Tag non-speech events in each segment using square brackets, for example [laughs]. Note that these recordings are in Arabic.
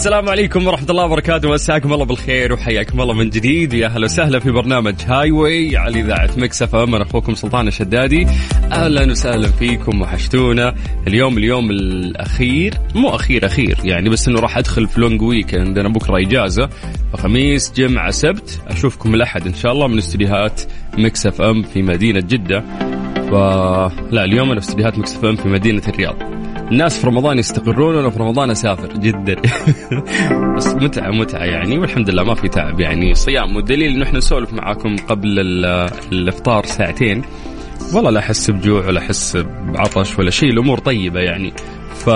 السلام عليكم ورحمة الله وبركاته. مساكم الله بالخير وحياكم الله من جديد. يا أهلا وسهلا في برنامج هاي واي على إذاعة مكس أف أم أنا أخوكم سلطان الشدادي. أهلا وسهلا فيكم. وحشتونا. اليوم اليوم الأخير. مو أخير أخير. يعني بس إنه راح أدخل في long weekend عندنا بكرة إجازة. فخميس جمعة سبت. أشوفكم الأحد إن شاء الله من استديوهات مكس أف أم في مدينة جدة. فلا اليوم أنا في استديوهات مكس أف أم في مدينة الرياض. الناس في رمضان يستقرون وأنا في رمضان أسافر جدا. [laughs] بس متعة متعة يعني والحمد لله ما في تعب يعني. صيام والدليل إنه إحنا نسولف معاكم قبل الإفطار ساعتين. والله لا أحس بجوع ولا أحس بعطش ولا شيء الأمور طيبة يعني. ف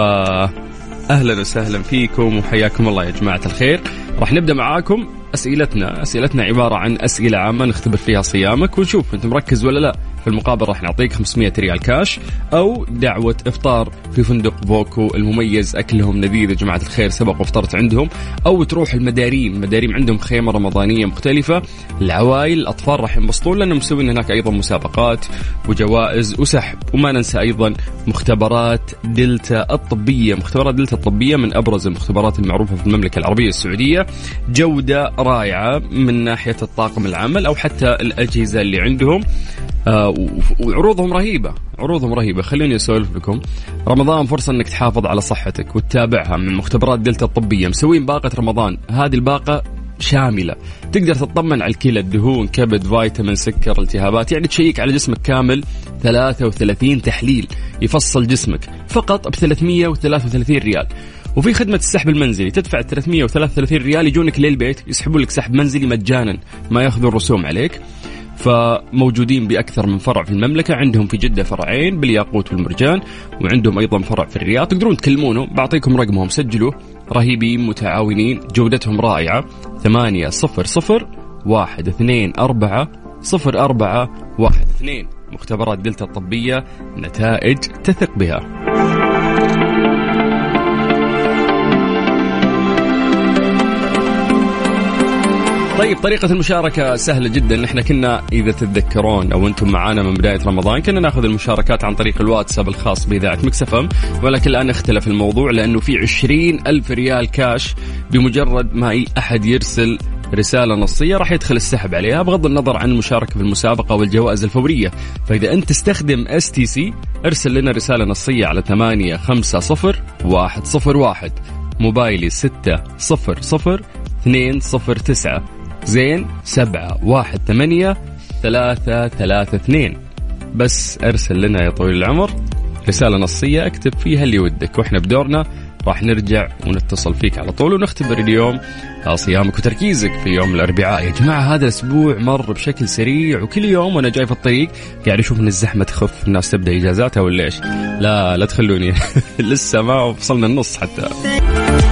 أهلا وسهلا فيكم وحياكم الله يا جماعة الخير. راح نبدأ معاكم أسئلتنا. أسئلتنا عبارة عن أسئلة عامة نختبر فيها صيامك ونشوف أنت مركز ولا لا. في المقابل راح نعطيك 500 ريال كاش أو دعوة إفطار في فندق بوكو المميز. أكلهم لذيذ يا جماعة الخير سبق وافطرت عندهم. أو تروح المداريم. مداريم عندهم خيمة رمضانية مختلفة. العوائل الأطفال راح ينبسطون لأنهم مسوين هناك أيضا مسابقات وجوائز وسحب. وما ننسى أيضا مختبرات دلتا الطبية. مختبرات دلتا الطبية من أبرز المختبرات المعروفة في المملكة العربية السعودية. جودة رائعة من ناحية الطاقم العمل أو حتى الأجهزة اللي عندهم. آه وعروضهم رهيبة عروضهم رهيبة. خليني أسولف لكم. رمضان فرصة إنك تحافظ على صحتك وتتابعها من مختبرات دلتا الطبية. مسوين باقة رمضان. هذه الباقة شاملة. تقدر تطمن على الكلى الدهون كبد فيتامين سكر التهابات. يعني تشيك على جسمك كامل 33 تحليل يفصل جسمك فقط ب 333 ريال. وفي خدمة السحب المنزلي تدفع 333 ريال يجونك للبيت يسحبون لك سحب منزلي مجانا ما يأخذون رسوم عليك. فموجودين بأكثر من فرع في المملكة عندهم في جدة فرعين بالياقوت والمرجان وعندهم أيضا فرع في الرياض تقدرون تكلمونه. بعطيكم رقمهم سجلوا. رهيبين متعاونين جودتهم رائعة. ثمانية صفر صفر واحد اثنين أربعة صفر أربعة واحد اثنين. مختبرات دلتا الطبية نتائج تثق بها. طيب طريقة المشاركة سهلة جدا. إحنا كنا إذا تتذكرون أو أنتم معانا من بداية رمضان كنا نأخذ المشاركات عن طريق الواتساب الخاص بإذاعة مكس أف أم ولكن الآن اختلف الموضوع لأنه في عشرين ألف ريال كاش بمجرد ما أي أحد يرسل رسالة نصية راح يدخل السحب عليها بغض النظر عن المشاركة في المسابقة والجوائز الفورية. فإذا أنت تستخدم اس تي سي ارسل لنا رسالة نصية على ثمانية خمسة صفر واحد صفر واحد موبايلي ستة صفر صفر اثنين صفر تسعة. زين سبعة واحد ثمانية ثلاثة ثلاثة اثنين. بس ارسل لنا يا طويل العمر رسالة نصية اكتب فيها اللي ودك وإحنا بدورنا راح نرجع ونتصل فيك على طول ونختبر اليوم صيامك وتركيزك في يوم الأربعاء. يا جماعة هذا الأسبوع مر بشكل سريع وكل يوم وأنا جاي في الطريق قاعد أشوف إن الزحمة تخف الناس تبدأ إجازاتها ولا إيش. لا لا تخلوني. [laughs] لسه ما وصلنا النص حتى.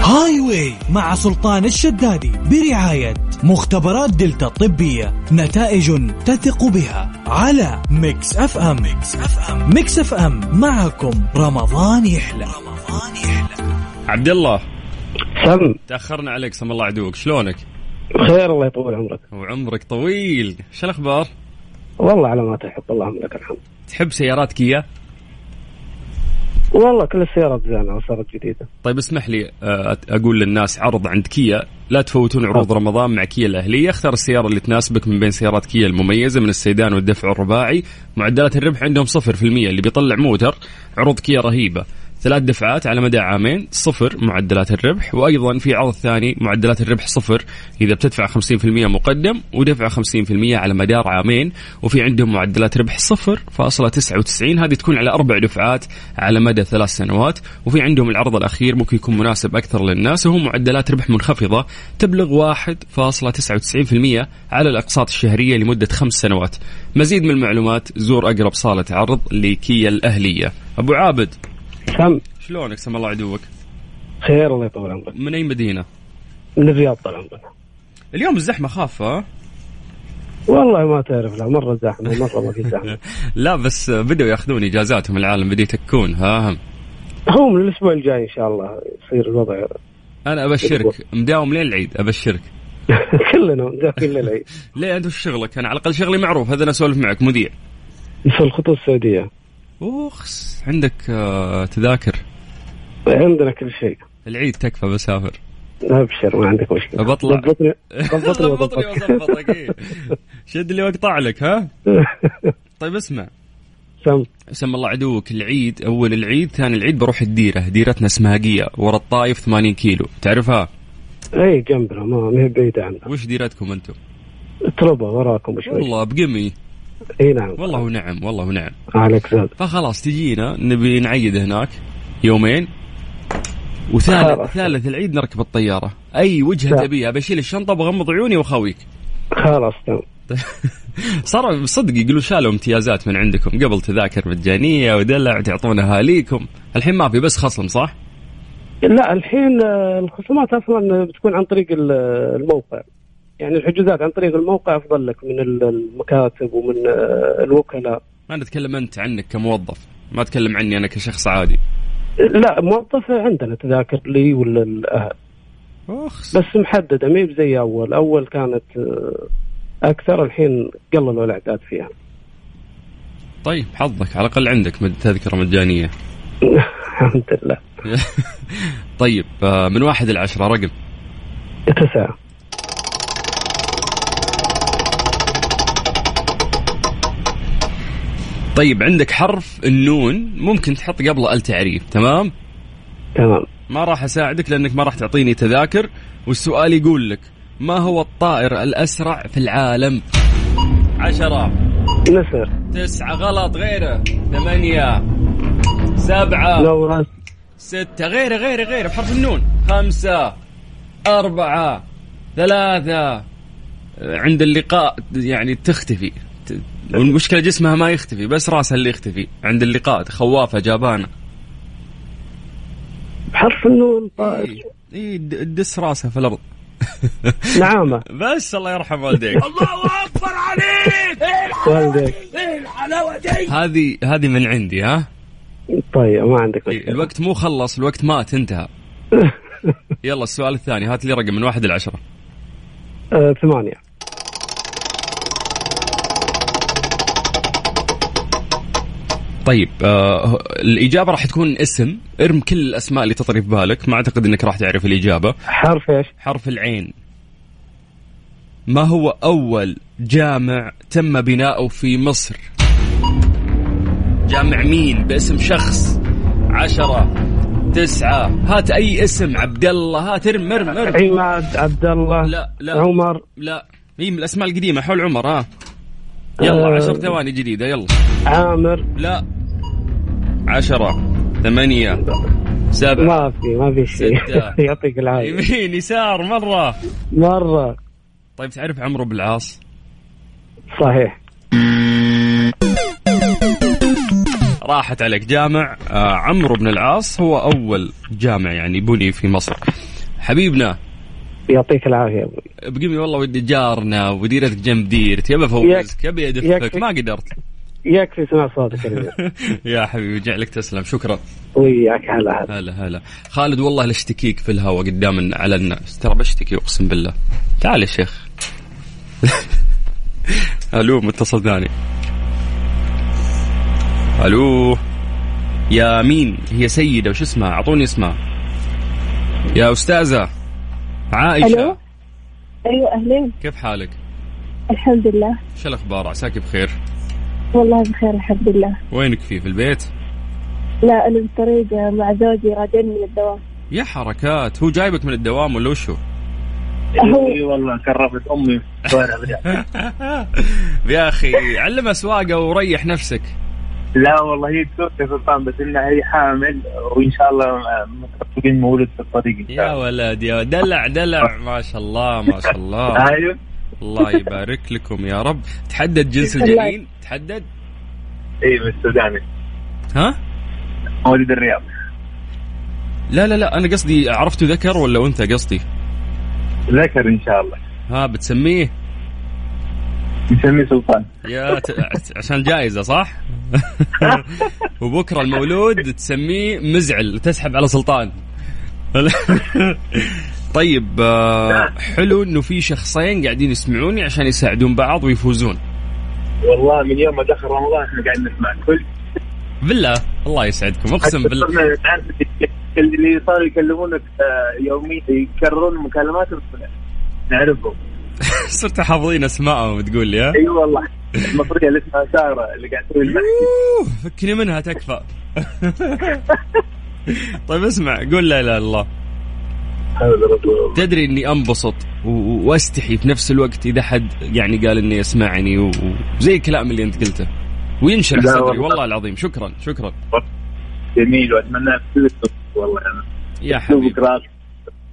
هاي واي مع سلطان الشدادي برعاية مختبرات دلتا الطبية نتائج تثق بها على ميكس أف أم. ميكس أف أم. ميكس أف أم معكم رمضان يحلى. رمضان يحلى. عبد الله. سم. تأخرنا عليك سم الله عدوك شلونك؟ بخير الله يطول عمرك. وعمرك طويل. شو الأخبار؟ والله على ما تحب اللهم لك الحمد. تحب سيارات كيا؟ والله كل السيارات زينة وصارت جديدة. طيب اسمح لي آه، أقول للناس عرض عند كيا. لا تفوتون عروض رمضان مع كيا الأهلية. اختار السيارة اللي تناسبك من بين سيارات كيا المميزة من السيدان والدفع الرباعي. معدلات الربح عندهم 0% اللي بيطلع موتر. عروض كيا رهيبة. ثلاث دفعات على مدى عامين صفر معدلات الربح وأيضا في عرض ثاني معدلات الربح صفر إذا بتدفع 50% مقدم ودفع 50% على مدار عامين وفي عندهم معدلات ربح صفر فاصلة 99 هذه تكون على أربع دفعات على مدى ثلاث سنوات وفي عندهم العرض الأخير ممكن يكون مناسب أكثر للناس وهو معدلات ربح منخفضة تبلغ 1.99% على الأقساط الشهرية لمدة خمس سنوات. مزيد من المعلومات زور أقرب صالة عرض لكيا الأهلية. أبو عابد. سم. شلونك؟ سم الله عدوك؟ خير الله يطول عمرك. من أي مدينة؟ من الرياض طال عمرك. اليوم الزحمة خافة. والله ما تعرف لا مرة زحمة مره ما في زحمة. [laughs] لا بس بدأوا ياخذون إجازاتهم العالم بدأ يتكون ها هو من الأسبوع الجاي إن شاء الله يصير الوضع. أنا أبشرك. مداوم لين العيد أبشرك. [laughs] كلنا مداومين للعيد [laughs] ليه؟ أنت وش شغلك؟ أنا على الأقل شغلي معروف هذا أنا أسولف معك مذيع. في الخطوط السعودية. اوخس عندك آه، تذاكر؟ عندنا كل شيء. العيد تكفى بسافر. ابشر ما عندك مشكلة. بطلع. ضبطني [laughs] وضبطك. إيه. شد اللي واقطع لك ها؟ [laughs] طيب اسمع. سم. سم الله عدوك العيد أول العيد ثاني العيد بروح الديرة. ديرتنا اسمها ورا الطايف 80 كيلو. تعرفها؟ اي جنبنا ما هي بعيدة عنا. وش ديرتكم أنتم؟ اطلبها وراكم شوي. والله بقمي. إي نعم. والله ونعم والله ونعم عليك زاد فخلاص تجينا نبي نعيد هناك يومين. وثالث. ثالث العيد نركب الطيارة. أي وجهة. تبيها بشيل الشنطة بغمض عيوني واخويك خلاص تمام. [laughs] صار صدق يقولوا شالوا امتيازات من عندكم. قبل تذاكر مجانيه ودلع تعطون أهاليكم. الحين ما في بس خصم صح؟ لا الحين الخصومات أصلا بتكون عن طريق ال- الموقع. يعني الحجوزات عن طريق الموقع أفضل لك من ال- المكاتب ومن آه، الوكلاء. أنا اتكلم أنت عنك كموظف ما اتكلم عني أنا كشخص عادي. لا موظف عندنا تذاكر لي ولا الأهل. أخ. بس محددة ما زي أول. أول كانت آه، أكثر الحين قللوا الإعداد فيها. طيب حظك على الأقل عندك تذكرة مجانية. [laughs] الحمد لله. [laughs] طيب آه، من واحد لعشرة رقم. تسعة. طيب عندك حرف النون ممكن تحط قبله التعريف تمام؟ تمام. ما راح أساعدك لأنك ما راح تعطيني تذاكر والسؤال يقول لك ما هو الطائر الأسرع في العالم؟ عشرة. نسر. تسعة. غلط. غيره. ثمانية. سبعة. لو رأس. ستة. غيره غيره غيره. بحرف النون. خمسة. أربعة. ثلاثة. عند اللقاء يعني تختفي. والمشكلة جسمها ما يختفي بس راسها اللي يختفي. عند اللقاء خوافة جابانة بحرف النون طائر د- تدس راسها في الأرض. [laughs] نعامة بس الله يرحم والديك. [laughs] والديك. هذه هذه من عندي ها؟ طيب ما عندك إيه، مشكلة. الوقت مو خلص الوقت مات انتهى. [laughs] يلا السؤال الثاني. هات لي رقم من واحد لعشرة آه، ثمانية. طيب آه الإجابة راح تكون اسم. ارم كل الأسماء اللي تطري في بالك. ما أعتقد أنك راح تعرف الإجابة. حرف إيش؟ حرف العين. ما هو أول جامع تم بناؤه في مصر؟ جامع مين؟ باسم شخص. عشرة تسعة. هات أي اسم عبد الله. هات ارم ارم ارم. عماد عبد الله لا لا. عمر. لا. هي من الأسماء القديمة حول عمر ها. يلا آه. عشر ثواني جديدة يلا. عامر. لا. عشرة ثمانية سبعة ما في ما في شيء. [laughs] يعطيك العافية. يمين يسار مرة. مرة. طيب تعرف عمرو بالعاص؟ صحيح. راحت عليك. جامع آه عمرو بن العاص هو أول جامع يعني بني في مصر. حبيبنا يعطيك العافية يا أبوي بقيمي والله ودي جارنا وديرتك جنب ديرتي يبى افوزك يبي أدفك. ما قدرت. يكفي سمع صوتك. يا حبيبي جعلك تسلم. شكرا. وياك هلا هلا. هلا هلا. خالد والله لاشتكيك في الهواء قدام على الناس. ترى بشتكي أقسم بالله. تعال يا شيخ. [laughs] ألو متصل ثاني. ألو. يا مين؟ هي سيدة وش اسمها؟ أعطوني اسمها. يا أستاذة. عائشة. ألو؟ أيوه أهلين. كيف حالك؟ الحمد لله. شو الأخبار؟ عساك بخير. والله بخير الحمد لله. وينك فيه في البيت؟ لا أنا بالطريق مع زوجي راجعني من الدوام. يا حركات. هو جايبك من الدوام ولا وشو؟ هو إي والله كرفت أمي. [laughs] يا أخي. [laughs] علمها سواقه وريح نفسك. لا والله هي تسوق يا سلطان بس إنها هي حامل وإن شاء الله مترقبين مولد في الطريق إن شاء يا الله. ولد يا دلع دلع. ما شاء الله ما شاء الله. [laughs] أيوه. الله يبارك لكم يا رب. تحدد جنس [laughs] الجنين؟ تحدد. اي من السوداني ها؟ مولد الرياض. لا لا لا أنا قصدي عرفته ذكر ولا أنثى قصدي؟ ذكر إن شاء الله. ها بتسميه؟ نسميه سلطان. يا ت... عشان جائزه صح؟ [laughs] وبكرة المولود تسميه مزعل تسحب على سلطان. [laughs] طيب آه، حلو إنه في شخصين قاعدين يسمعوني عشان يساعدون بعض ويفوزون. والله من يوم ما دخل رمضان إحنا قاعدين نسمع كل بالله الله يسعدكم. أقسم بالله. اللي صاروا يكلمونك آه، يوميا يكررون مكالماتهم؟ نعرفهم. [laughs] صرت حافظين اسمائهم تقول لي ها؟ إي والله. المصريه اللي اسمها سارة اللي قاعد تسوي المحشي أوه، فكني منها تكفى. [laughs] طيب اسمع قول لا إله إلا الله. تدري إني أنبسط وأستحي في نفس الوقت إذا حد يعني قال اني يسمعني وزي الكلام اللي أنت قلته. وينشرح صدري والله. والله العظيم. شكرا شكرا. جميل وأتمنى لك كل التوفيق والله. يا حبيبي.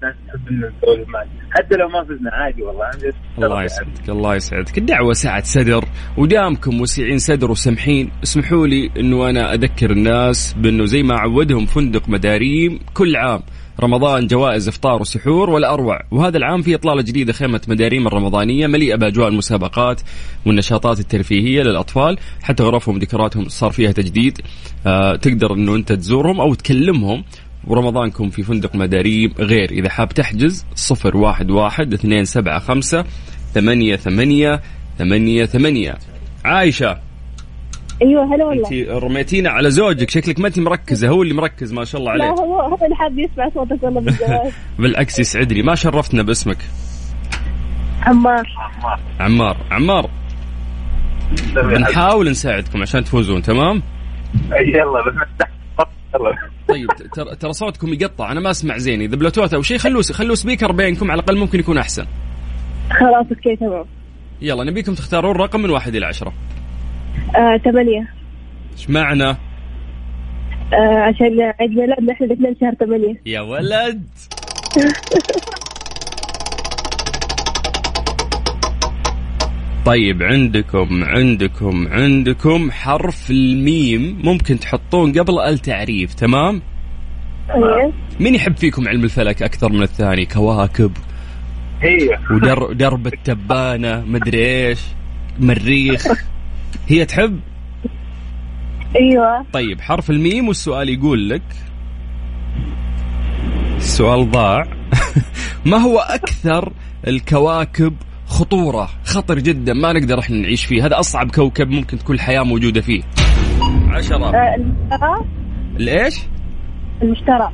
الناس تحب ان نسولف معك حتى لو ما فزنا عادي والله. الله يسعدك الله يسعدك. الدعوة سعة صدر ودامكم وسيعين صدر وسمحين اسمحوا لي إنه أنا أذكر الناس بإنه زي ما عودهم فندق مداريم كل عام. رمضان جوائز إفطار وسحور والأروع. وهذا العام في إطلالة جديدة خيمة مداريم الرمضانية مليئة بأجواء المسابقات والنشاطات الترفيهية للأطفال. حتى غرفهم وديكوراتهم صار فيها تجديد. آه تقدر إنه أنت تزورهم أو تكلمهم ورمضانكم في فندق مداريم غير. إذا حاب تحجز صفر واحد واحد اثنين سبعة خمسة ثمانية ثمانية ثمانية ثمانية. عايشة أيوه هلا والله. انت رميتينا على زوجك. شكلك ما انت مركزة هو اللي مركز ما شاء الله لا عليه هو هو اللي حاب يسمع صوتك والله بالجواز. [laughs] بالعكس يسعدني. ما شرفتنا باسمك؟ عمار. عمار. عمار بنحاول نساعدكم عشان تفوزون تمام؟ يلا بس نفتح يلا. طيب ترى ترى صوتكم يقطع أنا ما أسمع زين إذا بلوتوث أو شيء خلوا خلوا speaker بينكم على الأقل ممكن يكون أحسن. خلاص okay تمام. يلا نبيكم تختارون رقم من واحد إلى عشرة. آه، ثمانية. إيش معنى؟ آه، عشان عيد ميلادنا إحنا الاثنين شهر ثمانية. يا ولد! [laughs] طيب عندكم عندكم عندكم حرف الميم ممكن تحطون قبل التعريف تمام؟ أيوه. مين يحب فيكم علم الفلك أكثر من الثاني؟ كواكب. هي. ودر درب التبانة مدري إيش مريخ. هي تحب؟ أيوه. طيب حرف الميم والسؤال يقول لك السؤال ضاع. [laughs] ما هو أكثر الكواكب خطورة خطر جدا ما نقدر إحنا نعيش فيه. هذا أصعب كوكب ممكن تكون الحياة موجودة فيه. عشرة. آه، المشترى. ليش؟ المشترى.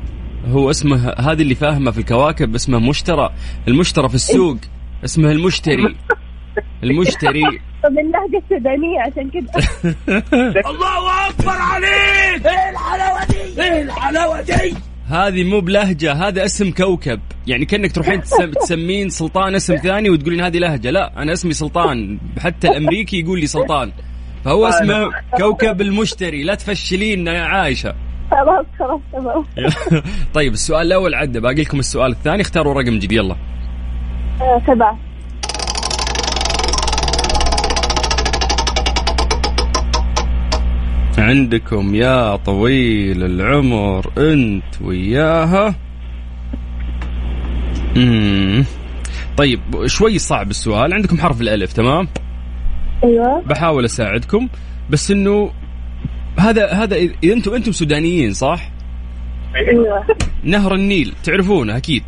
هو اسمه هذه اللي فاهمة في الكواكب اسمه مشترى. المشترى في السوق اسمه المشتري. [laughs] المشتري. طب اللهجة السودانية عشان كذا [laughs] هذه مو بلهجة هذا اسم كوكب. يعني كأنك تروحين تسم- [laughs] تسمين سلطان اسم ثاني وتقولين هذه لهجة. لا أنا اسمي سلطان. حتى الأمريكي يقول لي سلطان. فهو [laughs] اسمه كوكب المشتري. لا تفشلين يا عايشة. خلاص خلاص تمام. [laughs] طيب السؤال الأول عدى. باقي لكم السؤال الثاني. اختاروا رقم جديد. يلا. آه، سبعة عندكم يا طويل العمر انت وياها. امم طيب شوي صعب السؤال. عندكم حرف الألف تمام؟ أيوه. بحاول أساعدكم. بس إنه هذا هذا إذا أنتم أنتم سودانيين صح؟ أيوه. نهر النيل تعرفونه أكيد؟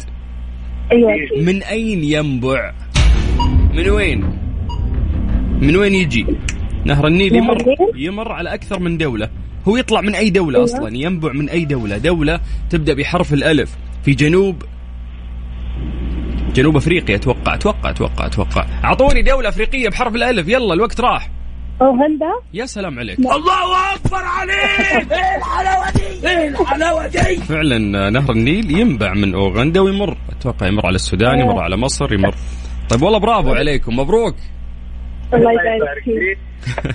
أيوه. من أين ينبع؟ من وين؟ من وين يجي؟ نهر النيل يمر؟ يمر على أكثر من دولة. هو يطلع من أي دولة أيوة. أصلا ينبع من أي دولة. دولة تبدأ بحرف الألف. في جنوب جنوب أفريقيا أتوقع أتوقع أتوقع أتوقع. أعطوني دولة أفريقية بحرف الألف. يلا الوقت راح. اوغندا يا سلام عليك. لا. الله أكبر عليك! إيه الحلاوة دي! إيه الحلاوه دي فعلا نهر النيل ينبع من أوغندا ويمر. أتوقع يمر على السودان يمر على مصر يمر. طيب والله برافو عليكم. مبروك. الله يبارك فيك.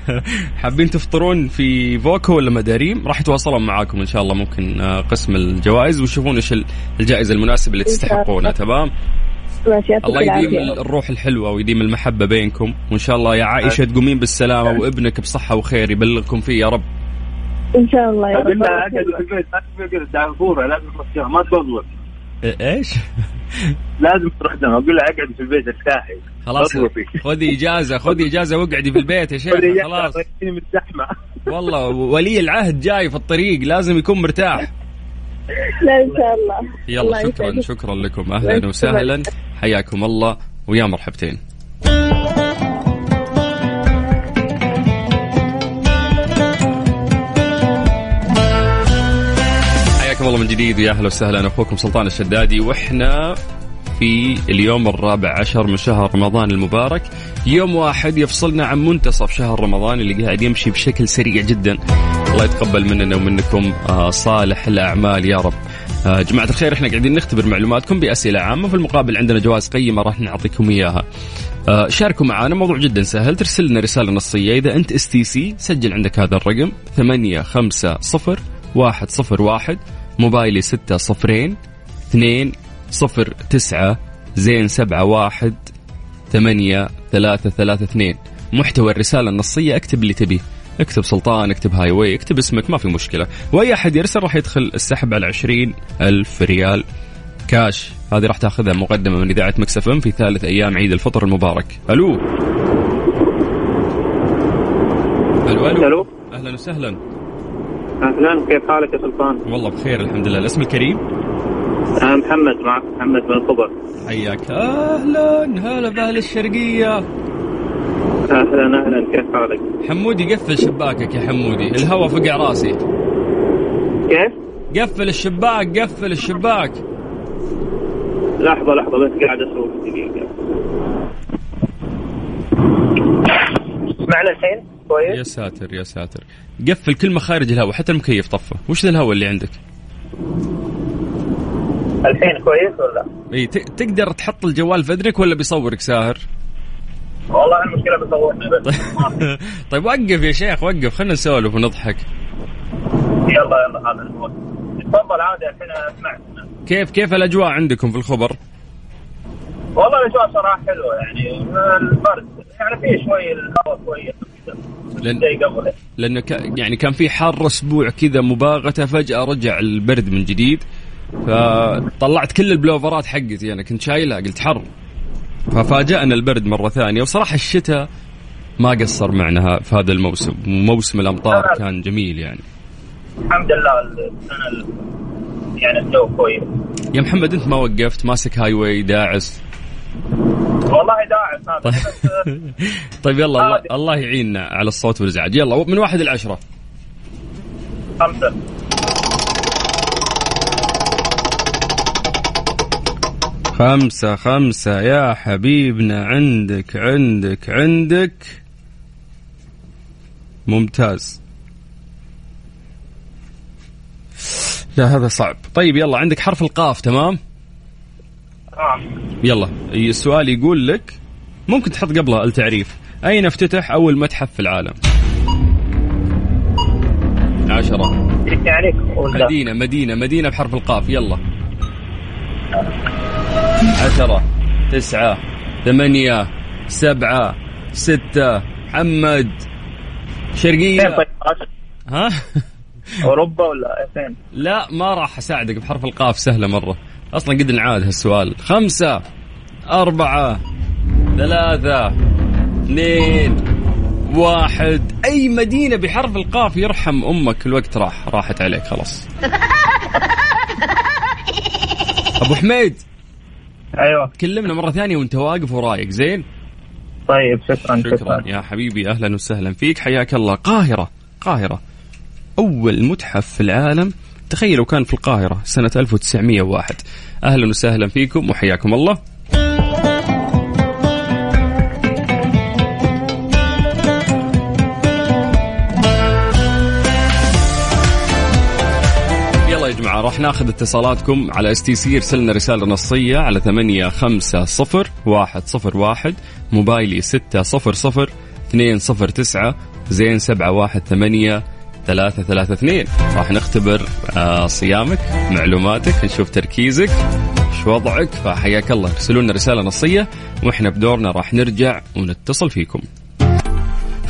[laughs] حابين تفطرون في فوكو ولا مداريم؟ راح يتواصلون معاكم إن شاء الله ممكن آه، قسم الجوائز ويشوفون إيش ال- الجائزة المناسبة اللي. تستحقونها تمام؟ ماشي الله يديم العافية. الروح الحلوة ويديم المحبة بينكم وإن شاء الله يا عائشة تقومين بالسلامة وابنك بصحة وخير يبلغكم فيه يا رب. إن شاء الله يا رب. لها اقعدوا في البيت ما دافوره لازم إيش؟ لازم تروح دم. أقول لها اقعدي في البيت أرتاحي. خلاص. خذي إجازة خذي إجازة واقعدي في البيت يا شيخ خلاص. من الزحمه والله ولي العهد جاي في الطريق لازم يكون مرتاح. لا إن شاء الله. يلا شكرا. شكرا لكم. أهلا وسهلا. حياكم الله ويا مرحبتين. من جديد يا أهلا وسهلا. أخوكم سلطان الشدادي وإحنا في اليوم الرابع عشر من شهر رمضان المبارك. يوم واحد يفصلنا عن منتصف شهر رمضان اللي قاعد يمشي بشكل سريع جدا. الله يتقبل مننا ومنكم آه، صالح الأعمال يا رب. آه، جماعة الخير إحنا قاعدين نختبر معلوماتكم بأسئلة عامة. في المقابل عندنا جوائز قيمة راح نعطيكم إياها. آه، شاركوا معنا موضوع جدا سهل. ترسل لنا رسالة نصية. إذا أنت STC سجل عندك هذا الرقم ثمانية خمسة صفر واحد صفر واحد. موبايلي ستة صفرين اثنين صفر تسعة زين سبعة واحد ثمانية ثلاثة ثلاثة اثنين. محتوى الرسالة النصية اكتب اللي تبيه اكتب سلطان اكتب Highway اكتب اسمك ما في مشكلة. وأي أحد يرسل راح يدخل السحب على عشرين ألف ريال كاش. هذه راح تاخذها مقدمة من إذاعة Mix FM في ثالث أيام عيد الفطر المبارك. ألو. ألو ألو, ألو. أهلا وسهلا. أهلا. كيف حالك يا سلطان؟ والله بخير الحمد لله. الاسم الكريم؟ أنا محمد معك محمد من الخبر حياك. أهلا. هلا بأهل الشرقية. أهلا أهلا. كيف حالك؟ حمودي قفل شباكك يا حمودي. الهوا فقع راسي. كيف؟ قفل الشباك قفل الشباك. لحظة لحظة بس قاعد أسوق. دقيقة. اسمعنا الحين يا كويس؟ ساتر يا ساتر. قفل كل مخارج الهواء حتى المكيف طفى وش ذا الهواء اللي عندك؟ الحين كويس ولا؟ إي تقدر تحط الجوال في اذنك ولا بيصورك ساهر؟ والله المشكلة بصورني بس [laughs] طيب وقف يا شيخ وقف. خلينا نسولف ونضحك. يلا يلا هذا الوقت تفضل عادي الحين اسمع كيف كيف الأجواء عندكم في الخبر؟ والله الأجواء صراحة حلوة يعني البرد يعني في شوي الهواء كويس لأن- لأنه ك... يعني كان في حر أسبوع كذا مباغتة فجأة رجع البرد من جديد. فطلعت كل البلوفرات حقتي أنا كنت شايلها قلت حر. ففاجأنا البرد مرة ثانية. وصراحة الشتاء ما قصر معنا في هذا الموسم. موسم الأمطار كان جميل يعني. الحمد لله السنة يعني الجو كويس. يا محمد أنت ما وقفت ماسك هاي واي داعس. والله داعس هذا بس طيب يلا الله, عادي. الله يعيننا على الصوت والإزعاج. يلا من واحد لعشرة خمسة. خمسة خمسة. يا حبيبنا عندك عندك عندك. ممتاز. لا هذا صعب. طيب يلا عندك حرف القاف تمام؟ آه. يلا السؤال يقول لك ممكن تحط قبلها التعريف. أين افتتح أول متحف في العالم؟ عشرة. ولا؟ مدينة مدينة مدينة بحرف القاف. يلا. عشرة تسعة ثمانية سبعة ستة محمد. شرقية. طيب. ها؟ أوروبا ولا فين؟ لا ما راح أساعدك بحرف القاف سهلة مرة. أصلا قد نعاد هالسؤال. خمسة أربعة ثلاثة اثنين واحد. أي مدينة بحرف القاف يرحم أمك الوقت راح راحت عليك خلاص. [laughs] أبو حميد. أيوه. كلمنا مرة ثانية وأنت واقف ورايق زين؟ طيب شكرا شكرا. شكرا. يا حبيبي أهلا وسهلا فيك. حياك الله. قاهرة قاهرة. أول متحف في العالم تخيلوا كان في القاهرة سنة 1901 أهلا وسهلا فيكم وحياكم الله. جماعة راح ناخذ اتصالاتكم على STC ارسلنا رسالة نصية على ثمانية خمسة صفر واحد صفر واحد موبايلي ستة صفر صفر اثنين صفر تسعة زين سبعة واحد ثمانية ثلاثة ثلاثة اثنين. راح نختبر آه صيامك معلوماتك نشوف تركيزك إيش وضعك. فحياك الله. ارسلوا لنا رسالة نصية وإحنا بدورنا راح نرجع ونتصل فيكم.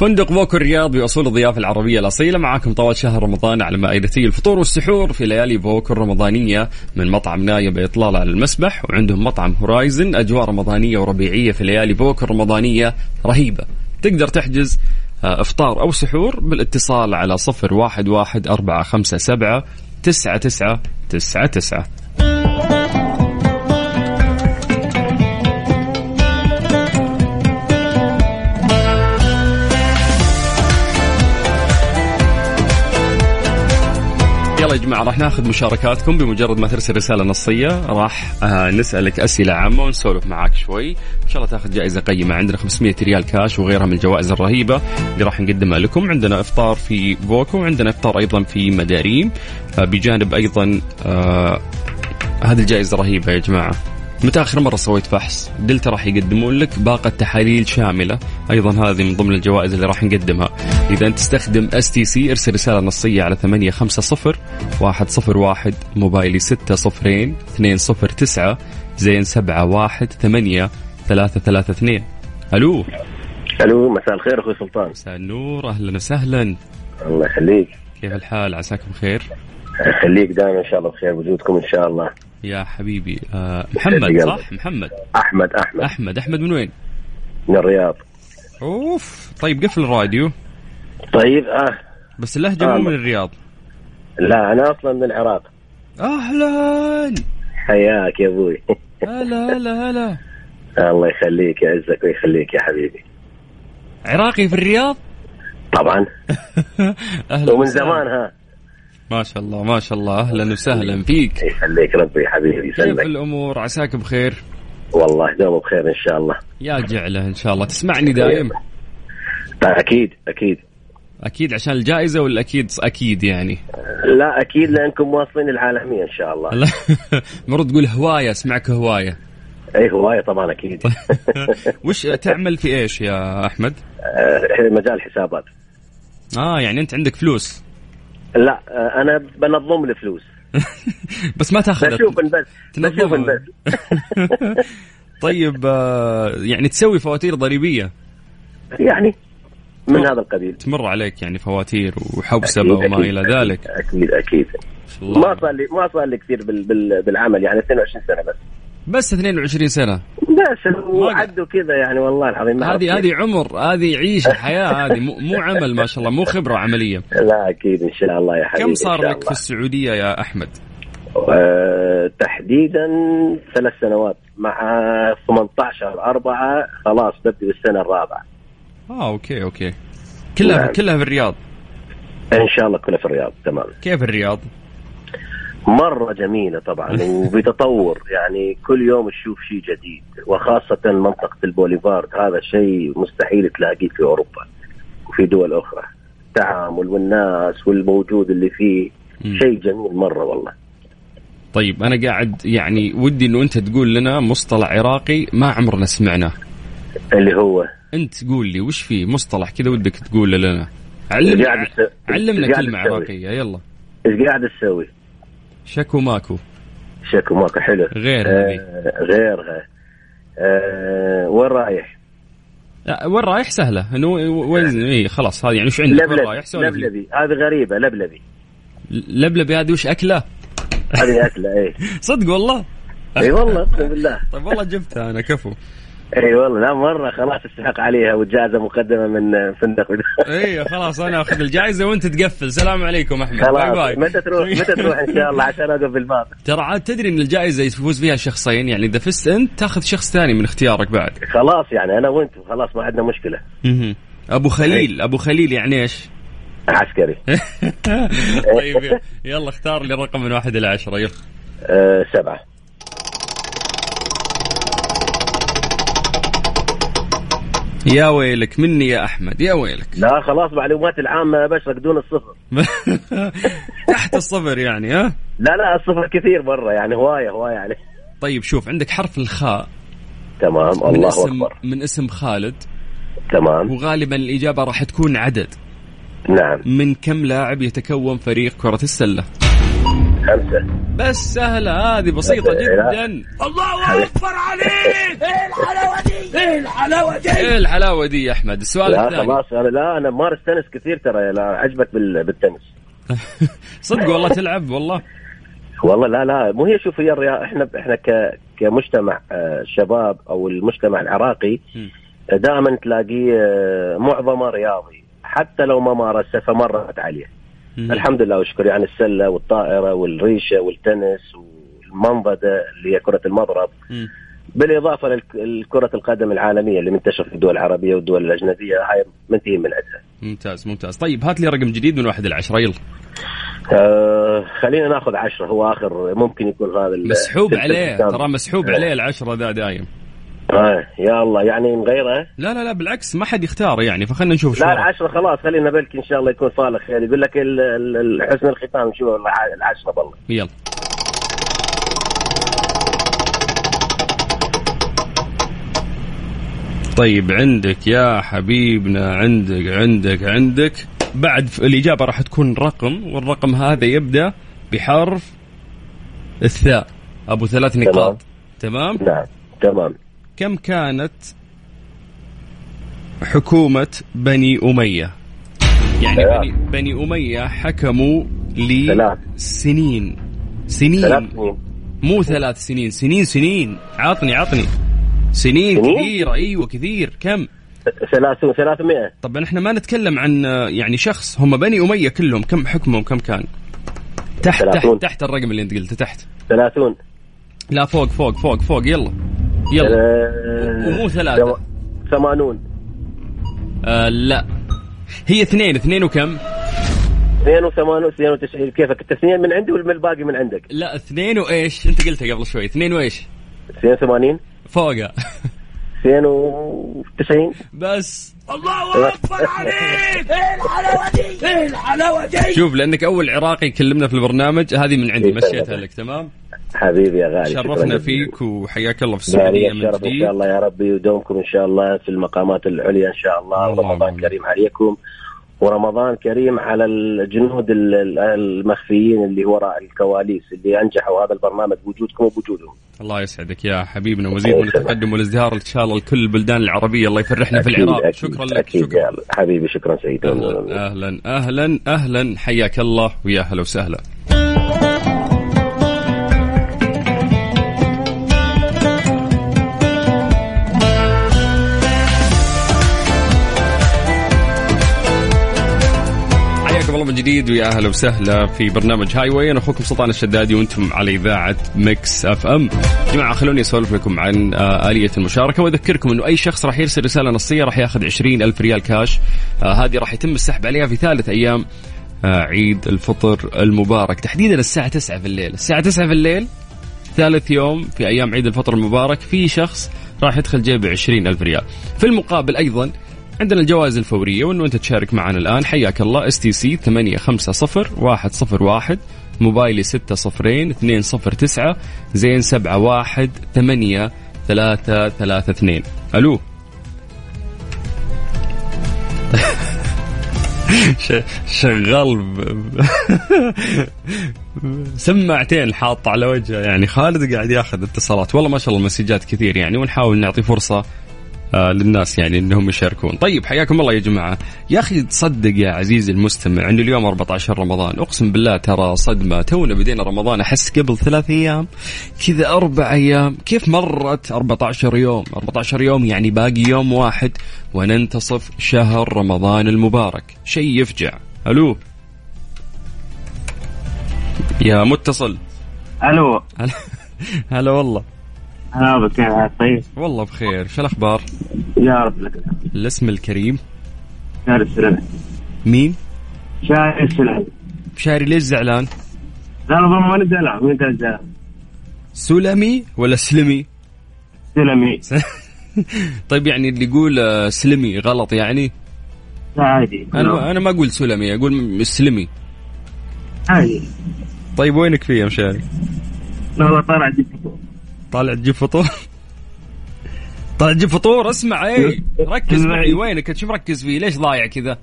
فندق بوكو الرياض بأصول الضيافة العربية الأصيلة معاكم طوال شهر رمضان على مائدتي الفطور والسحور في ليالي بوكو الرمضانية من مطعم نايا بإطلالة على المسبح وعندهم مطعم Horizon. أجواء رمضانية وربيعية في ليالي بوكو الرمضانية رهيبة. تقدر تحجز آه، إفطار أو سحور بالاتصال على صفر واحد واحد أربعة خمسة سبعة تسعة تسعة تسعة تسعة. راح ناخذ مشاركاتكم بمجرد ما ترسل رسالة نصية. راح آه نسألك أسئلة عامة ونسولف معاك شوي. إن شاء الله تاخذ جائزة قيمة عندنا 500 ريال كاش وغيرها من الجوائز الرهيبة اللي راح نقدمها لكم. عندنا إفطار في بوكو وعندنا إفطار أيضا في مداريم. آه بجانب أيضا آه هذه الجائزة رهيبة يا جماعة. متى آخر مرة سويت فحص؟ دلتا راح يقدمون لك باقة تحاليل شاملة، أيضا هذه من ضمن الجوائز اللي راح نقدمها. إذا أنت تستخدم STC ارسل رسالة نصية على 850 101 موبايلي 6 صفرين 209 زين 7 1 8 3 3 2 ألو؟ ألو مساء الخير أخوي سلطان. مساء النور أهلا وسهلا. الله يخليك. كيف الحال؟ عساكم بخير؟ يخليك دائما إن شاء الله بخير وجودكم إن شاء الله. يا حبيبي آه محمد صح؟ محمد. أحمد أحمد. أحمد. أحمد من وين؟ من الرياض. أوف. طيب قفل الراديو. طيب آه. بس اللهجة آه. مو من الرياض. لا أنا أصلا من العراق. أهلا. حياك يا أبوي. هلا هلا هلا. [laughs] الله يخليك يعزك ويخليك يا حبيبي. عراقي في الرياض؟ طبعا. [laughs] أهلا ومن. زمان ها. ما شاء الله ما شاء الله. أهلا وسهلا فيك. يخليك ربي حبيبي كيف يسلمك الأمور؟ عساك بخير؟ والله دوم بخير إن شاء الله. يا جعلة إن شاء الله. تسمعني دايم؟ أكيد أكيد. أكيد عشان الجائزة ولا أكيد؟ أكيد يعني. لا أكيد لأنكم مواصلين العالميه إن شاء الله. المفروض [laughs] تقول هواية أسمعك هواية. اي هواية طبعا أكيد. [laughs] وش تعمل في إيش يا أحمد؟ آه، مجال حسابات. آه يعني أنت عندك فلوس. لا آه، أنا بنظم لي فلوس. [laughs] بس ما تاخذ بشوف بس بشوف. بس. [laughs] طيب آه، يعني تسوي فواتير ضريبية. يعني من هذا القبيل. تمر عليك يعني فواتير وحوسبه وما أكيد، إلى أكيد، ذلك. أكيد أكيد. ما صار لي ما صار لي كثير بال بال بالعمل يعني 22 سنة بس. بس 22 سنة. بس وعدوا كذا يعني والله العظيم هذه هذه عمر هذه عيشه حياة هذه مو, مو عمل ما شاء الله مو خبرة عملية. [laughs] لا أكيد إن شاء الله يا حبيبي كم صار لك في الله. السعودية يا أحمد؟ آه تحديدا ثلاث سنوات مع 18 4 خلاص ببدي بالسنة الرابعة. آه okay okay. كلها نعم. كلها في الرياض؟ إن شاء الله كلها في الرياض تمام. كيف الرياض؟ مرة جميلة طبعا [laughs] وبتطور. يعني كل يوم تشوف شيء جديد وخاصة منطقة البوليفارد. هذا شيء مستحيل تلاقيه في أوروبا وفي دول أخرى. التعامل والناس والموجود اللي فيه. شيء جميل مرة والله. طيب أنا قاعد يعني ودي إنه أنت تقول لنا مصطلح عراقي ما عمرنا سمعناه. اللي هو؟ أنت قول لي وش في مصطلح كذا ودك تقول لنا؟ علمنا علمنا تسوي. عراقية يلا. إيش قاعد تسوي؟ شكو ماكو. شكو ماكو حلو. غير. آه غيرها آه. وين رايح؟ لا، وين رايح؟ سهلة. إنه وين؟ اي خلاص هذه يعني وش عندك؟ وين رايح؟ لبلبي. هذه غريبة لبلبي. لبلبي هذه وش أكلة؟ هذه أكلة إيه. [laughs] صدق والله؟ إي والله اقسم بالله طيب والله جبتها أنا كفو. إي والله لا مرة خلاص تستحق عليها وجائزه مقدمة من فندق. إي خلاص أنا آخذ الجائزة وأنت تقفل. سلام عليكم أحمد. bye خلاص. bye. متى تروح متى تروح إن شاء الله عشان اوقف بالباب؟ ترى عاد تدري إن الجائزة يفوز فيها شخصين يعني إذا فزت أنت تاخذ شخص ثاني من اختيارك بعد. خلاص يعني أنا وانت خلاص ما عندنا مشكلة. أبو خليل أبو خليل يعني إيش؟ عسكري. [laughs] طيب يلا اختار لي رقم من واحد إلى عشرة يلا. أه سبعة. يا ويلك مني يا أحمد يا ويلك. لا خلاص معلومات العامة بشرك دون الصفر. [laughs] تحت الصفر يعني ها؟ لا لا الصفر كثير مره يعني هواية هواية عليه. طيب شوف عندك حرف الخاء. تمام من الله اسم أكبر. من اسم خالد. تمام. وغالبا الإجابة راح تكون عدد. نعم. من كم لاعب يتكون فريق كرة السلة؟ خمسة. بس سهلة هذه بسيطة جدا. إيه الحلاوة دي؟ يا أحمد؟ السؤال لا الثاني. خلاص أنا لا أنا مارس تنس كثير ترى لا عجبك بال- بالتنس. [laughs] صدق والله تلعب والله. والله لا لا مو هي شوف هي الرياضة إحنا إحنا ك كمجتمع آه، شباب أو المجتمع العراقي. دائما تلاقيه آه، معظمه رياضي. حتى لو ما مارسه فمرت عليه. مم. الحمد لله والشكر يعني السلة والطائرة والريشة والتنس والمنضده اللي هي كرة المضرب مم. بالإضافة لكره القدم العالمية اللي منتشرة في الدول العربية والدول الأجنبية هاي منتهي من عندها ممتاز ممتاز طيب هات لي رقم جديد من واحد إلى عشرة يلا آه خلينا ناخذ عشرة هو آخر ممكن يكون هذا مسحوب عليه. ترى مسحوب آه. عليه العشرة ذا دايم آه يا الله يعني نغيره؟ لا لا لا بالعكس ما حد يختار يعني فخلنا نشوف شو لا. العشرة خلاص خلينا بلكي إن شاء الله يكون صالح. خير يقول لك ال- ال- ال- حسن الختام شو الع- العشرة والله يلا. طيب عندك يا حبيبنا عندك عندك عندك. بعد الإجابة راح تكون رقم والرقم هذا يبدأ بحرف الثاء. أبو ثلاث نقاط. تمام؟ نعم تمام. كم كانت حكومة بني أمية؟ يعني ثلاث. بني, بني أمية حكموا ثلاث. سنين. سنين. ثلاث سنين. مو ثلاث سنين سنين سنين. عطني عطني. سنين, سنين؟ كثير إيوه كثير. كم؟ ثلاثون ثلاثمائة. طب إحنا ما نتكلم عن يعني شخص هم بني أمية كلهم. كم حكمهم؟ كم كان؟ تحت ثلاثون. تحت تحت الرقم اللي أنت قلته تحت. ثلاثون. لا فوق فوق فوق فوق. يلا. يلا. آه، ومو ثلاثة. ثم- ثمانون. آه لا. هي اثنين اثنين وكم؟ 82 92 كيفك؟ التثنين من عندي ولا من الباقي من عندك؟ لا اثنين وإيش؟ انت قلتها قبل شوي. اثنين وإيش؟ 82 فوقها 92 بس. شوف لأنك أول عراقي كلمنا في البرنامج هذه من عندي. إيه، مشيتها. لك تمام؟ حبيبي يا غالي شرفنا. فيك وحياك الله في السعودية من الشرف إن جديد. شاء الله يا ربي يدومكم إن شاء الله في المقامات العليا إن شاء الله. آمين. كريم عليكم. ورمضان كريم على الجنود ال- ال- المخفيين اللي وراء الكواليس اللي أنجحوا هذا البرنامج بوجودكم وبوجودهم. الله يسعدك يا حبيبنا ومزيد من التقدم والازدهار إن شاء الله لكل البلدان العربية. الله يفرحنا في أكيد- العراق. أكيد- شكرا لك أكيد شكرا. حبيبي شكرا سيدي أهلا أهلا أهلا. أهلا. حياك الله ويا هلا وسهلا. من جديد ويا أهلا وسهلا في برنامج Highway أنا أخوكم سلطان الشدادي وأنتم على إذاعة Mix FM. جماعة خلوني أسولف لكم عن آه آلية المشاركة وأذكركم إنه أي شخص راح يرسل رسالة نصية راح ياخذ 20 ألف ريال كاش آه هذه راح يتم السحب عليها في ثالث أيام آه عيد الفطر المبارك. تحديدا الساعة 9 في الليل. الساعة 9 في الليل ثالث يوم في أيام عيد الفطر المبارك في شخص راح يدخل جيبه 20 ألف ريال. في المقابل أيضا عندنا الجوائز الفورية وإنه أنت تشارك معنا الآن. حياك الله STC 850 101 موبايلي 6 صفرين 2 صفر 9 زين 7 1 8 3 3 2 ألو. [laughs] ش- شغال ب- سماعتين حاط على وجهه يعني خالد قاعد ياخذ اتصالات. والله ما شاء الله المسجات كثير يعني ونحاول نعطي فرصة للناس يعني إنهم يشاركون. طيب حياكم الله يا جماعة. يا أخي تصدق يا عزيزي المستمع إنه اليوم 14 رمضان. أقسم بالله ترى صدمة. تونا بدينا رمضان أحس قبل ثلاث أيام كذا أربع أيام. كيف مرت 14 يوم؟ 14 يوم يعني باقي يوم واحد وننتصف شهر رمضان المبارك. شيء يفجع. ألو؟ يا متصل. ألو. هلا هلا والله. هلا بك كيف حالك طيب؟ والله بخير. شو الأخبار؟ يا رب لك. الاسم الكريم. شاري السلام. مين؟ شاري السلام. شاري ليش زعلان؟ لا والله ماني زعلان كان زعلان؟ سلمي ولا سلمي؟ سلمي. [laughs] طيب يعني اللي يقول آه، سلمي غلط يعني؟ لا عادي. أنا أنا ما أقول سلمي أقول سلمي. عادي. طيب وينك فيه يا مشاري؟ لا والله طالع طالع تجيب فطور؟ طالع تجيب فطور اسمع اي ركز معي. وينك؟ انت شو مركز فيه؟ ليش ضايع كذا؟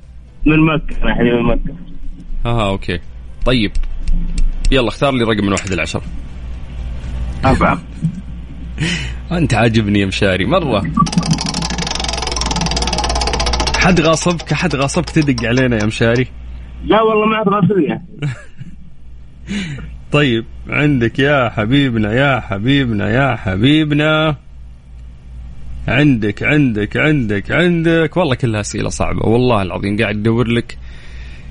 من مكة حبيبي من مكة. آه أوكي. طيب. يلا اختار لي رقم من واحد لعشر أربعة. [laughs] أنت عاجبني يا مشاري. مرة. حد غاصبك؟ حد غاصبك تدق علينا يا مشاري؟ لا والله ما أبغى أسويها [laughs] طيب عندك يا حبيبنا يا حبيبنا يا حبيبنا. عندك عندك عندك عندك. والله كلها اسئله صعبة والله العظيم قاعد ادور لك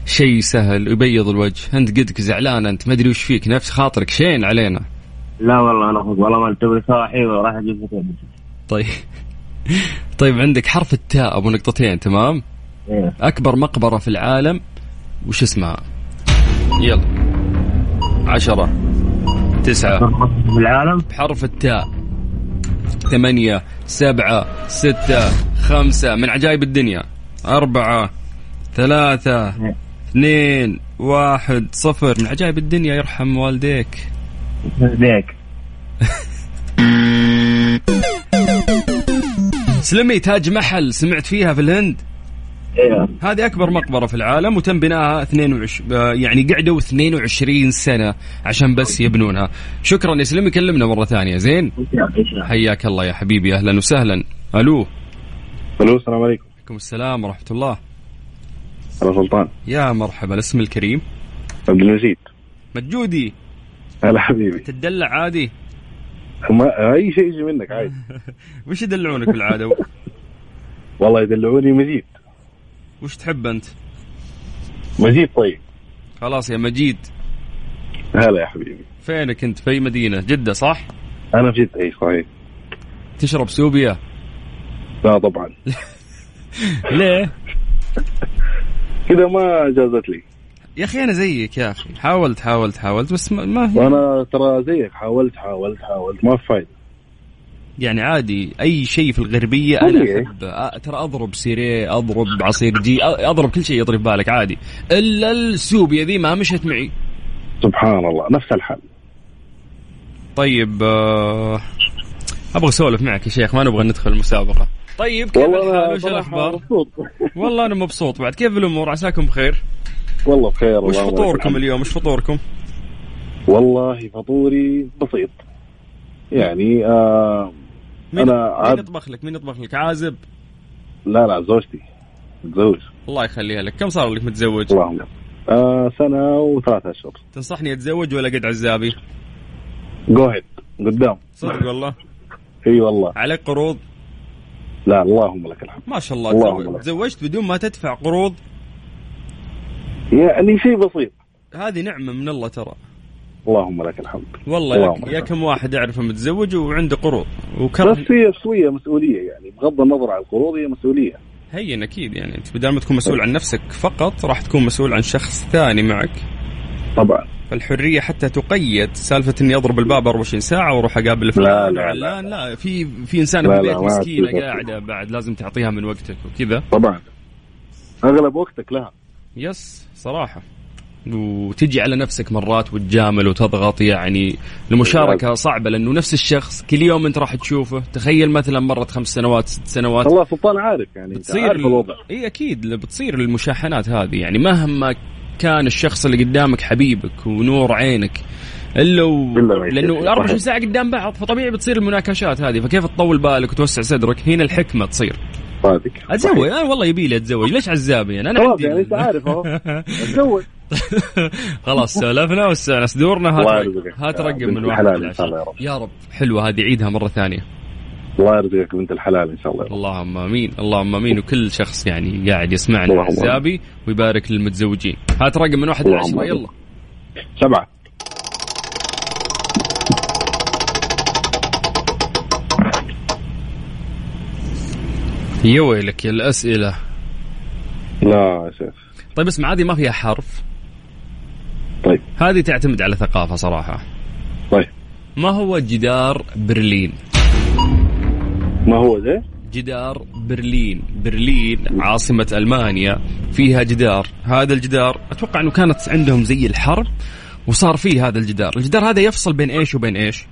شيء سهل يبيض الوجه. أنت قدك زعلان أنت ما أدري وش فيك نفس خاطرك شين علينا. لا والله أنا أخوك والله ما توي صاحي وراح فطور طيب. [laughs] طيب عندك حرف التاء أبو نقطتين تمام؟ إيه. أكبر مقبرة في العالم وش اسمها؟ يلا. عشرة تسعة العالم بحرف التاء ثمانية سبعة ستة خمسة من عجائب الدنيا. أربعة ثلاثة اثنين واحد صفر. من عجائب الدنيا يرحم والديك. ديك سلمي تاج محل سمعت فيها في الهند؟ أيوه هذه أكبر مقبرة في العالم وتم بنائها 22 آه، يعني قعدوا 22 سنة عشان بس يبنونها. شكرا يا سلمي كلمنا مرة ثانية زين؟ حياك الله يا حبيبي أهلا وسهلا. ألو. ألو السلام عليكم. عليكم السلام ورحمة الله. أنا سلطان. يا مرحبا الاسم الكريم؟ عبد المجيد. مجودي. هلا حبيبي. تدلع عادي؟ ما أي شيء يجي منك عادي. [laughs] وش يدلعونك بالعادة؟ والله يدلعوني مجيد وش تحب أنت؟ مجيد طيب. خلاص يا مجيد. هلا يا حبيبي. فينك أنت في مدينة؟ جدة صح؟ أنا في جدة إي صحيح. تشرب سوبيا لا طبعا. [laughs] ليه؟ كذا ما جازت لي. يا أخي أنا زيك يا أخي. حاولت حاولت حاولت بس ما, ما هي. وأنا ترى زيك. حاولت حاولت حاولت. ما في فايدة. يعني عادي أي شيء في الغربية أنا. أحب. ترى أضرب سيريه أضرب عصير جي أضرب كل شيء يطري في بالك عادي. إلا السوبيا ذي ما مشت معي. سبحان الله نفس الحال طيب آه، أبغى أسولف معك يا شيخ ما نبغى ندخل المسابقة. طيب كيف الحال؟ وش الأخبار؟ [laughs] والله أنا مبسوط. بعد كيف الأمور؟ عساكم بخير؟ والله بخير وش فطوركم. اليوم؟ وش فطوركم؟ والله فطوري بسيط. يعني آه مين أنا مين يطبخ لك؟ مين يطبخ لك؟ عازب؟ لا لا زوجتي. متزوج. الله يخليها لك. كم صار لك متزوج؟ اللهم آه سنة وثلاثة أشهر. تنصحني أتزوج ولا قد عزابي؟ جوهد قدام. صدق والله؟ إي والله. عليك قروض؟ لا اللهم لك الحمد. ما شاء الله. لك. تزوجت بدون ما تدفع قروض؟ يعني شيء بسيط. هذه نعمة من الله ترى. اللهم لك الحمد. والله اللهم يا. كم واحد اعرفه متزوج وعنده قروض وكره بس هي شوية مسؤولية يعني بغض النظر عن القروض هي مسؤولية. هين أكيد يعني أنت بدل ما تكون مسؤول عن نفسك فقط راح تكون مسؤول عن شخص ثاني معك. طبعا. فالحرية حتى تقيد سالفة إني أضرب الباب 24 ساعة وأروح أقابل فلان. لا، لا، وعلان لا في في انسانة لا، في لا، البيت تصير. قاعدة بعد لازم تعطيها من وقتك وكذا. طبعا. أغلب وقتك لها. يس صراحة. وتجي على نفسك مرات وتجامل وتضغط يعني المشاركة صعبة لأنه نفس الشخص كل يوم أنت راح تشوفه. تخيل مثلا مرت خمس سنوات ست سنوات. الله سلطان عارف يعني بتصير عارف الوضع. إي أكيد بتصير المشاحنات هذه. يعني مهما كان الشخص اللي قدامك حبيبك ونور عينك إلا و... لأنه 24 صحيح. ساعة قدام بعض فطبيعي بتصير المناكشات هذه. فكيف تطول بالك وتوسع صدرك؟ هنا الحكمة تصير. صادق. أتزوج؟ أنا والله يبي لي أتزوج. ليش عزابي أنا خلاص عندي يعني أنت عارف أهو. [laughs] تزوج خلاص سولفنا واستانس دورنا هات. هات رقم من واحد الله يا رب. يا رب. حلوة. هذه عيدها مرة ثانية. الله يرزقك بنت الحلال إن شاء الله. اللهم آمين. اللهم آمين. وكل شخص يعني قاعد يسمعنا عزابي ويبارك للمتزوجين. هات رقم من واحد آمين. يلا. سبعة. يا ويلك يا الأسئلة؟ لا يا شيخ. طيب اسمع هذه ما فيها حرف. طيب. هذه تعتمد على ثقافة صراحة. طيب. ما هو جدار برلين؟ ما هو زي جدار برلين. برلين عاصمة ألمانيا. فيها جدار. هذا الجدار أتوقع أنه كانت عندهم زي الحرب وصار فيه هذا الجدار. الجدار هذا يفصل بين إيش وبين إيش؟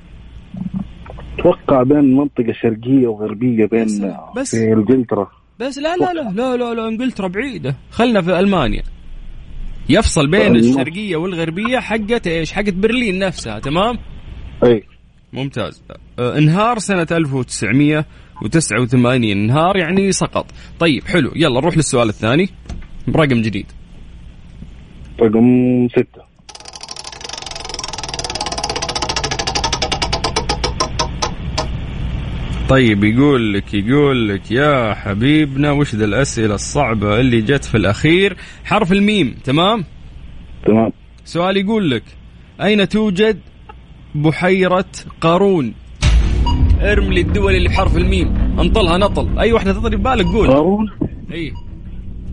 أتوقع بين منطقة شرقية وغربية بين بس- بس. في إنجلترا. بس لا لا لا لا لا, لا إنجلترا بعيدة. خلنا في ألمانيا. يفصل بين أيوة. الشرقية والغربية حقت إيش؟ حقت برلين نفسها تمام؟ أي. ممتاز. آه، انهار سنة 1989 انهار يعني سقط. طيب حلو. يلا نروح للسؤال الثاني. برقم جديد. رقم ستة. طيب يقول لك يقول لك يا حبيبنا وش ذا الأسئلة الصعبة اللي جت في الأخير؟ حرف الميم تمام؟ تمام. سؤال يقول لك أين توجد بحيرة قارون؟ ارم لي الدول اللي بحرف الميم انطلها نطل. أي واحدة تطري ببالك قول. قارون؟ إي.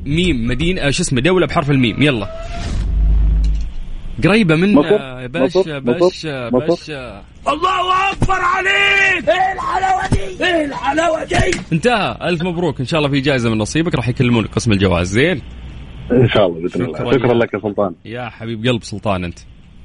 ميم مدينة آه، شو اسمه دولة بحرف الميم. يلا. قريبة من مصر؟ يا باشا؟ باشا مصر؟ باشا الله أكبر عليك. إيه الحلاوة دي؟ إيه الحلاوة دي؟ انتهى. ألف مبروك. إن شاء الله في جائزة من نصيبك. راح يكلمونك. قسم الجواز زين. إن شاء الله بإذن الله. شكراً. لك. يا سلطان. يا حبيب قلب سلطان أنت.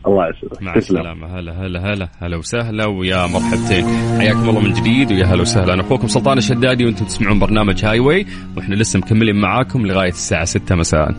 الله يسعدك مع تسلم. السلامة. هلا هلا هلا. هلا وسهلا ويا مرحبتين. حياكم الله من جديد ويا هلا وسهلا. أنا أخوكم سلطان الشدادي وأنتم تسمعون برنامج هاي واي وإحنا لسه مكملين معاكم لغاية الساعة 6 مساء.